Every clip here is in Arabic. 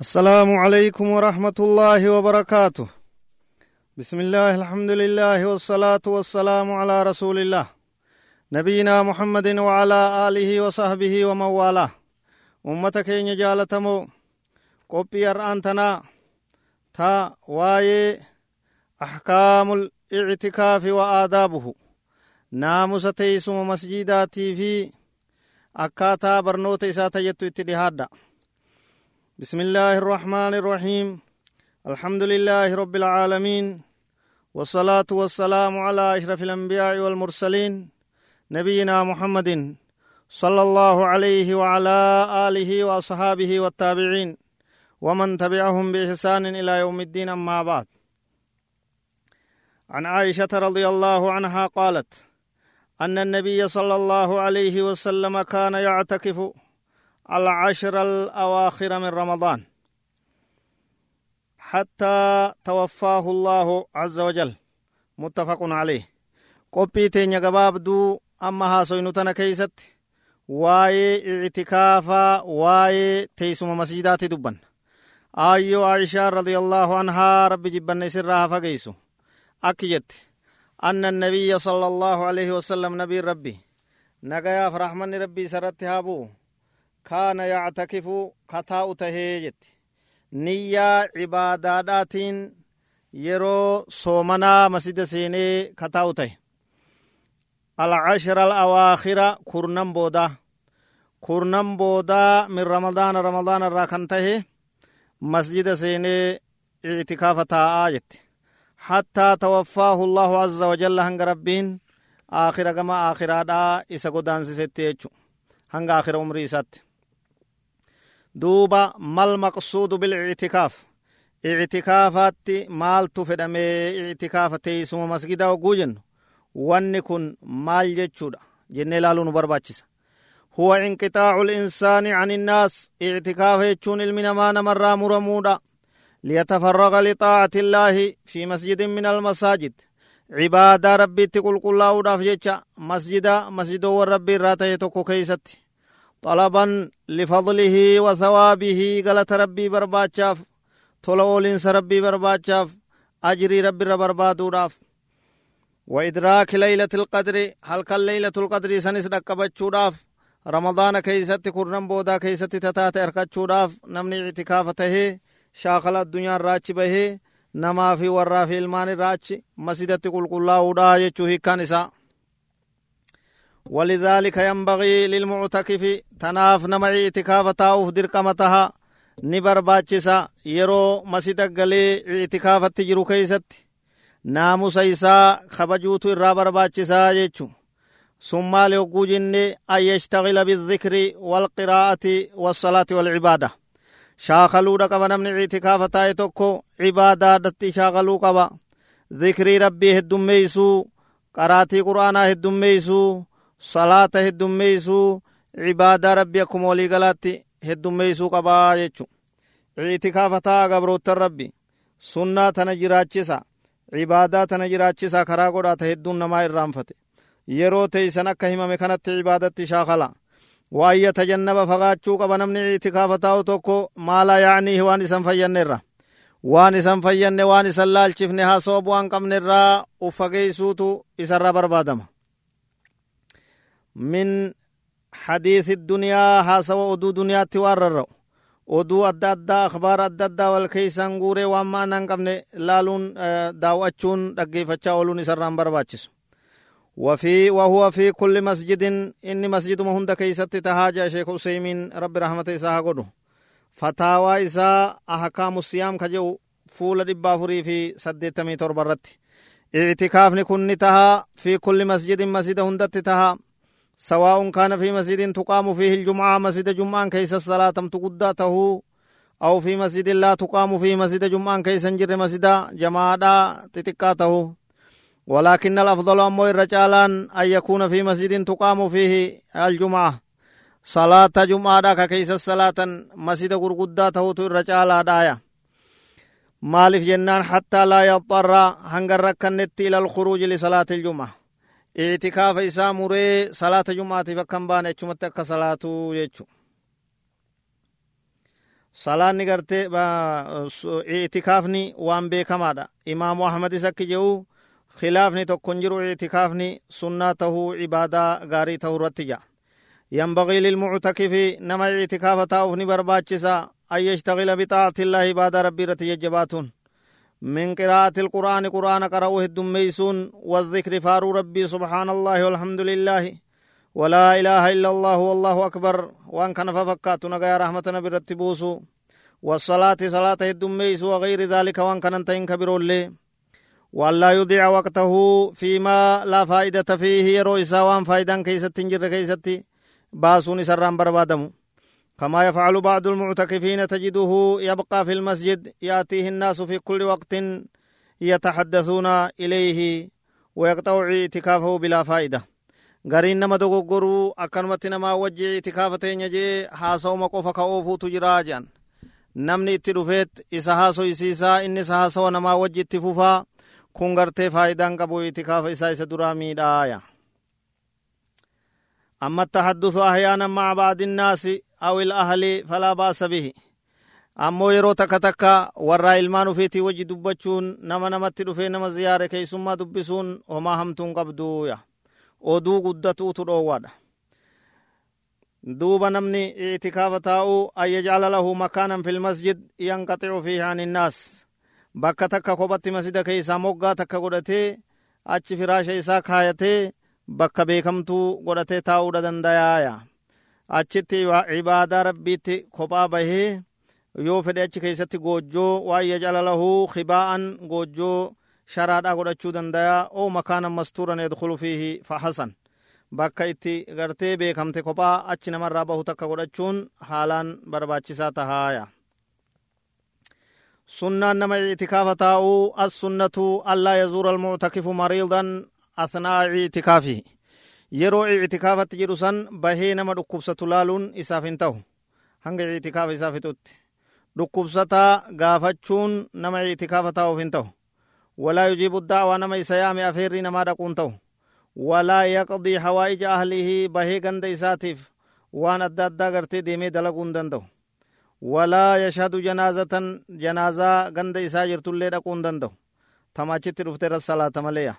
السلام عليكم ورحمة الله وبركاته. بسم الله الحمد لله والصلاة والسلام على رسول الله. نبينا محمد وعلى آله وصحبه ومن والاه. أمتك إن جالتمو. قبي أرأنتنا تا واي أحكام الاعتكاف وآدابه. ناموس تيسم مسجداتي في. أكاتا برنوت إساتا يتو اتدهادا. بسم الله الرحمن الرحيم الحمد لله رب العالمين والصلاة والسلام على أشرف الأنبياء والمرسلين نبينا محمد صلى الله عليه وعلى آله وأصحابه والتابعين ومن تبعهم بإحسان إلى يوم الدين أما بعد عن عائشة رضي الله عنها قالت أن النبي صلى الله عليه وسلم كان يعتكف العشر الأواخر من رمضان. حتى توفاه الله عز وجل. متفق عليه. قبي تينيا قبابدو أما هاسوينو تنا كيست. واي اعتكافا واي تيسم مسجدات دبن. آيو عائشة رضي الله عنها رب جبن سرها فقيسو. أكيت أن النبي صلى الله عليه وسلم نبي ربي. نقيا فرحمن ربي سرت هابو. Kaana yactakifu kataa'u tahee jetti niyyaa cibaadaadhaatiin yeroo soomanaa masjida seenee kataa'u tahe alcashra alawaakhira kurnan boodaa kurnan boodaa min ramadaana ramadaana irraa kan tahe masjida seenee ictikaafa taa'aa jette hattaa tawaffaahu allahu azza wajalla hanga rabbiin aakhira gama aakhiraadhaa isa godaansisetti jechu hanga aakhira umrii isaatti duuba mal maqsuudu bilictikaaf ictikaafaatti maaltu fedhame ictikaafa teeysuma masgida hogguu jennu? Wanni kun maal jechuudha? Jennee ilaaluu nu barbaachisa. Huwa inqixaacu linsaani can innaas ictikaafa jechuun ilmi namaa namarraa muramuudha. Liyatafarraqa lixaacati illaahi fi masjidin min almasaajid. Cibaadaa rabbiitti qulqullaa'uudhaaf jecha masjida masjidoowwan rabbii irraa ta'e tokko keeysatti طلبا لفضله وثوابه غلط ربي برباچاف تولا اولين ربي برباچاف أجري ربي ربربادو راف وإدراك ليلة القدر هل كان ليلة القدر سنس دقبچو راف رمضان كيست كرنم بودا كيست تتات اركچو راف نمني اعتكافته شاخل الدنيا راچ به نما في ورا في المان راچ مسجدت قل قل الله ودا يچو هكان إسا ولذلك ينبغي للمعتكف تناف نمعي اعتكاف تاوف درقمتها نبرباچسا يرو مسجد قلي اعتكاف تجرو كيست. ناموس إيسا خبجوت الرا برباچسا يچو ثم ليوقو جني أن يشتغل بالذكر والقراءة والصلاة والعبادة. شاخلو دقب نمني اعتكاف تاي توكو عبادة دتي شاخلو قبا. ذكري ربي هدوميسو قراتي قرآنا هدوميسو salaata heddummeeysuu cibaadaa rabbi akkuma walii galaatti heddummeeysuu qabaa jechu itikaafataa gabroottan rabbi sunnaa tana jiraachisa cibaadaa tana jiraachisa karaa godhaata hedduun namaa irraanfate yeroo teeysan akka himame kanatti cibaadatti shaakala waan yatajannaba fagaachuu qaba namni itikaafataa tokko maalaa yaacniihi waan isan fayyannerra waan isan fayyanne waan isan laalchifne haasoo bu'aan qabnerraa uffageeysuutu isarra barbaadama من حديث الدنيا هاسوا أدو دنيا توارر أدو أدى أدى أخبار أدى أدى والكيسان غوري وما ننقبن لالون داوأتشون دقيفتشا أولون سران برباتشس. وفي وهو في كل مسجد إني مسجد مهند كيست تهاجا شيخ حسيمين رب رحمة إساها قدو. فتاوى إسا أحكام الصيام كجو فول دبافري في سدتمي تربرت اعتكافني كن تها في كل مسجد مسجد هندت تها سواء كان في مسجد تقام فيه الجمعة مسجد جمعة كيس الصلاة تقداته أو في مسجد لا تقام فيه مسجد جمعة كيس نجر مسجد جماعة تتكاته. ولكن الأفضل أمو الرجالان أن يكون في مسجد تقام فيه الجمعة. صلاة جمعة كيس الصلاة مسجد قرقداته الرجال دايا. مالف جنان حتى لا يضطر هنگر ركنت إلى الخروج لصلاة الجمعة. itikaafa isaa muree salaata jumaatiif akkan baane achumatti akka salaatu jechu. Salaanni gartee itikaafni waan beekamaadha. Imaamu ahmad is akki jehu khilaafni tokkon jiru itikaafni sunnaa tahuu ibaadaa gaarii tahuu irratti jaa. Yanbagii lilmuctakifi nama itikaafa taa'uuf ni barbaachisa. An yashtagila bixaati illaahi ibaadaa rabbii irratti jajjabaatuun. من قراءة القرآن قرآن قرأوه الدميسون والذكر فارو ربي سبحان الله والحمد لله ولا إله إلا الله والله أكبر وأن كان ففكات نغير رحمة نبي رتبوسو والصلاة صلاة الدميس وغير ذلك وأن كان انتين كبير اللي وأن لا يضيع وقته فيما لا فائدة فيه يرو إسا وأن فائدا كيست تنجر كيست باسون سران بربادمو. كما يفعل بعض المعتكفين تجده يبقى في المسجد يأتيه الناس في كل وقت يتحدثون إليه ويقطع اعتكافه بلا فائدة gariin nama dogoggoruu akkanumatti namaa wajji itikaafa teenya jee haasawuma qofa ka oofuutu jiraa jedhan namni itti dhufeet isa haasoysiisaa inni isa haasawa namaa wajji itti fufaa kun gartee faayidaan qabu itikaafa isaa isa duraa miidhaaya أما التحدث أحيانا مع بعض الناس awil ahali falaa baasa bihi. Ammoo yeroo takka takka warraa ilmaan ufiitii wajji dubbachuun nama namatti dhufee nama ziyaare keessummaa dubbisuun homaa hamtuun qabduuya oduu guddatuutu dhoowwaadha duuba namni itikaafa taa'uu ayyajaala lahu makaanan fil masjid yanqaxi'u fiihaan innaas bakka takka kophatti masida keeysaa moggaa takka godhatee achi firaasha isaa kaayatee bakka beekamtuu godhatee taa'uudha dandayaaya achitti cibaadaa rabbiitti kophaa bahee yoo fedhe achi keessatti goojjoo waan yajcala lahu khibaa'an goojjoo sharaadha godhachuu dandaya oo makaanan mastuuran yadkulu fiihi fahasan bakka itti gartee beekamte kophaa achi namarraa bahu takka godhachuun haalaan barbaachisaa tahaaya sunnaan nama itikaafa taa'uu as sunnatu allaa yazuura almuctakifu mariidan athnaa itikaafihi yeroo itikaafatti jedhu san bahee nama dhukkubsatu laaluun isaaf hin ta'u hanga itikaafa isaa fixutti dhukkubsataa gaafachuun nama itikaafa taa'uuf hin ta'u walaa yujiibu da'waa nama isa yaame afeerrii namaa dhaquun ta'u walaa yaqdii hawaa'ija ahlihi bahee ganda isaatiif waan adda addaa gartee deemee dalaguu danda'u walaa yashhadu janaazatan janaazaa ganda isaa jirtullee dhaquu danda'u tamaachitti dhufte irra salaata maleeya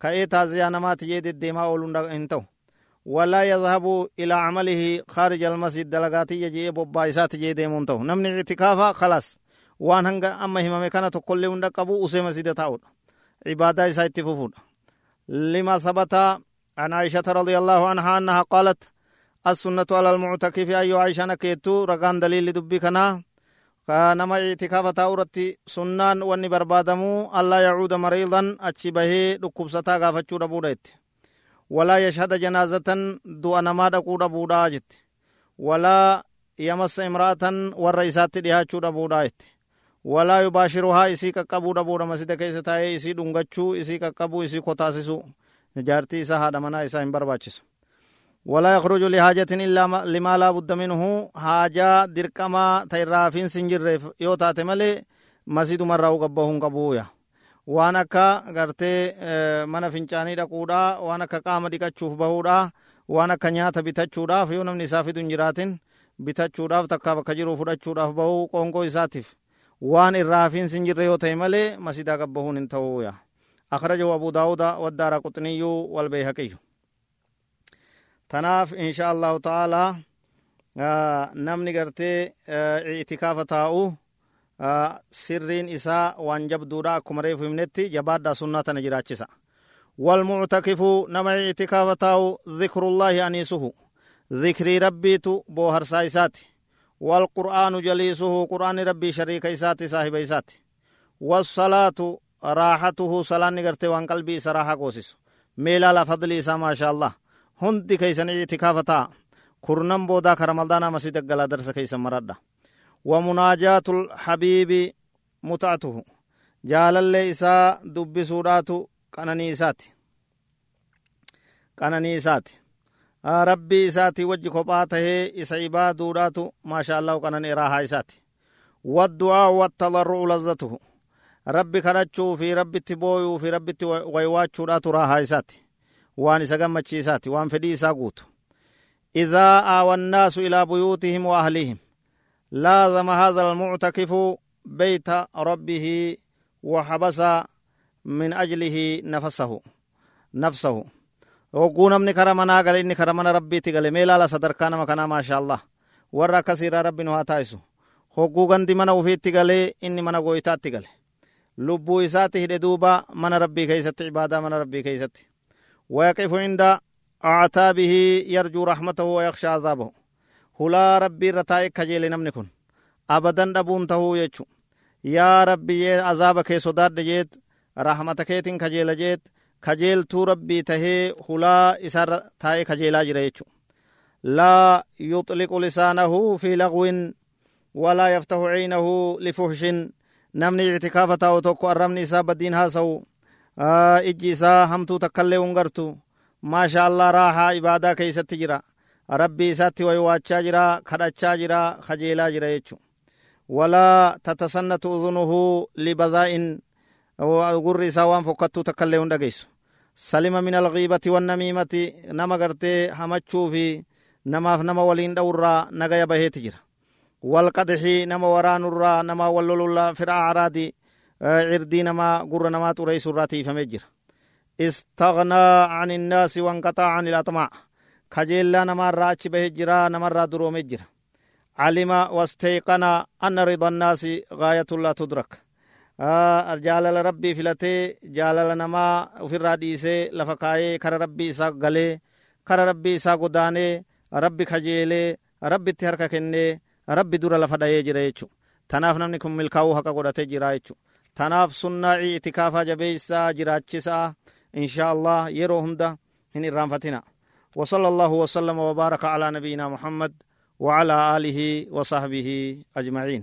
كأي تازيا نمات يدد ديما أولون انتو ولا يذهب إلى عمله خارج المسجد دلقاتي يجي ببايسات يدي منتو نمني اعتكافا خلاص وان هنگا أما هما مكانا تقول لون قبو اسي مسجد تاول عبادة سايت فوفون لما ثبت عن عائشة رضي الله عنها أنها قالت السنة على المعتكف أي عائشة نكيتو رقان دليل دبي نما اعتكاف تاورتي سنان واني بربادمو الله يعود مريضا أتشي به ركب ستا غافتشو ربودت ولا يشهد جنازة دو نما دقو ربوداجت ولا يمس امرأة والرئيسات ديهاتشو ربوداجت ولا يباشرها إسي كقبو ربودا مسجد كيسة تاي إسي دنگچو إسي كقبو إسي كتاسسو جارتي إسا هذا منا إسا امبرباچسو ولا يخرج لحاجة إلا لما لا بد منه حاجة دركما تيرافين سنجر يوتا تملي مسجد مرة قبهن قبويا waan akka gartee mana fincaanii dhaquudha waan akka qaama dhiqachuuf bahuudha waan akka nyaata bitachuudhaaf yoo namni isaa fidu hin jiraatin bitachuudhaaf takka bakka jiru fudhachuudhaaf bahuu qoonqoo isaatiif waan irraafiin sin jirre yoo ta'e malee masidaa qabbahuun hin ta'uuya akhrajahu abu daawuda waddaara quxniyyuu walbeeyhaqiyyu tanaaf insha allahu ta'aalaa namni gartee itikaafa taa'u sirriin isaa waan jabduudha akkuma reefu himnetti jabaadhaa sunnaa tana jiraachisa walmuctakifu nama itikaafa taa'u dhikrullaahi aniisuhu dhikrii rabbiitu booharsaa isaati والقرآن جليسه قرآن ربي شريك إساتي صاحب إساتي والصلاة راحته صلاة نغرتي وان قلبي سراحة قوسس ميلا لفضل إسا ما شاء الله hundi keeysanii itikaafataa kurnan boodaa kara maldaanaa masii daggalaa darsa keessan maradha. Wa munaajaatul habiibi muta'atuhu jaalallee isaa dubbisuudhaatu qananii isaati. Qananii isaati. Rabbii isaati wajji kophaa tahee isa ibaaduudhaatu maasha allahu qananii raahaa isaati. Waddu'aa wattadarru'u lazzatuhu. Rabbi kadhachuu fi rabbitti booyuu fi rabbitti waywaachuudhaatu raahaa isaati. Waan isa gammachiisaati waan fedhii isaa guutu aawa annaasu ilaa buyuutihim wa ahlihim لازم هذا المعتكف بيت ربه وحبس من أجله نفسه نفسه hogguu namni kara manaa gale inni kara mana rabbiitti gale mee ilaala sadarkaa nama kanaa maasha allah warra akkasiirraa rabbi nu haa taa'isu hogguu gandi mana ufiitti galee inni mana gooytaatti gale lubbuu isaatti hidhe duuba mana rabbii keeysatti cibaadaa mana rabbii keeysatti wayaqifu inda actaabihi yarjuu raxmatahu wayaksha azaabahu hulaa rabbii irra taa'e kajeele namni kun abadan dhabuun tahuu jechu yaa rabbi jee azaaba kee sodaadhe jeet rahmata keetin kajeela jeet kajeeltuu rabbii tahee hulaa isaarra taa'e kajeelaa jira jechu laa yuxliqu lisaanahu fi lagwin walaa yaftahu caynahu lifuhshin namni ijji isaa hamtuu takkaillee hungartu maasha allah raahaa ibaadaa keeysatti jira rabbii isaatti waywaachaa jira kadhachaa jira kajeelaa jira jechu walaa tatasannatu udunuhu libadaa'in gurri isaa waan fokkattuu takkaillee hun salima min algiibati wannamiimati nama gartee hamachuu fi namaaf nama waliin dha'urraa nagaya baheeti jira walqadxii nama waraanurraa nama wallolulla fira acraadi cirdii nama gurra namaa xureysurraa tiifamee jira istagnaa can innaasi wanqaxaa can ilaxmaac kajeellaa namaarraa achi bahe jira namarraa duroome jira calima wasteyqana anna rida annaasi gaayatun laa tudrak jaalala rabbii filatee jaalala namaa ufirraa dhiisee lafa kaayee kara rabbii isaa galee kara rabbii isaa godaanee rabbi kajeelee rabbitti harka kennee rabbi dura lafa dhayee jira jechu tanaaf namni kun milkaa'uu haqa godhatee jira jechu tanaaf sunnaa itikaafaa jabeeysaa jiraachisaa inshaa allah yeroo hunda hin irraanfatina وصلى الله وسلم وبارك على نبينا محمد وعلى آله وصحبه أجمعين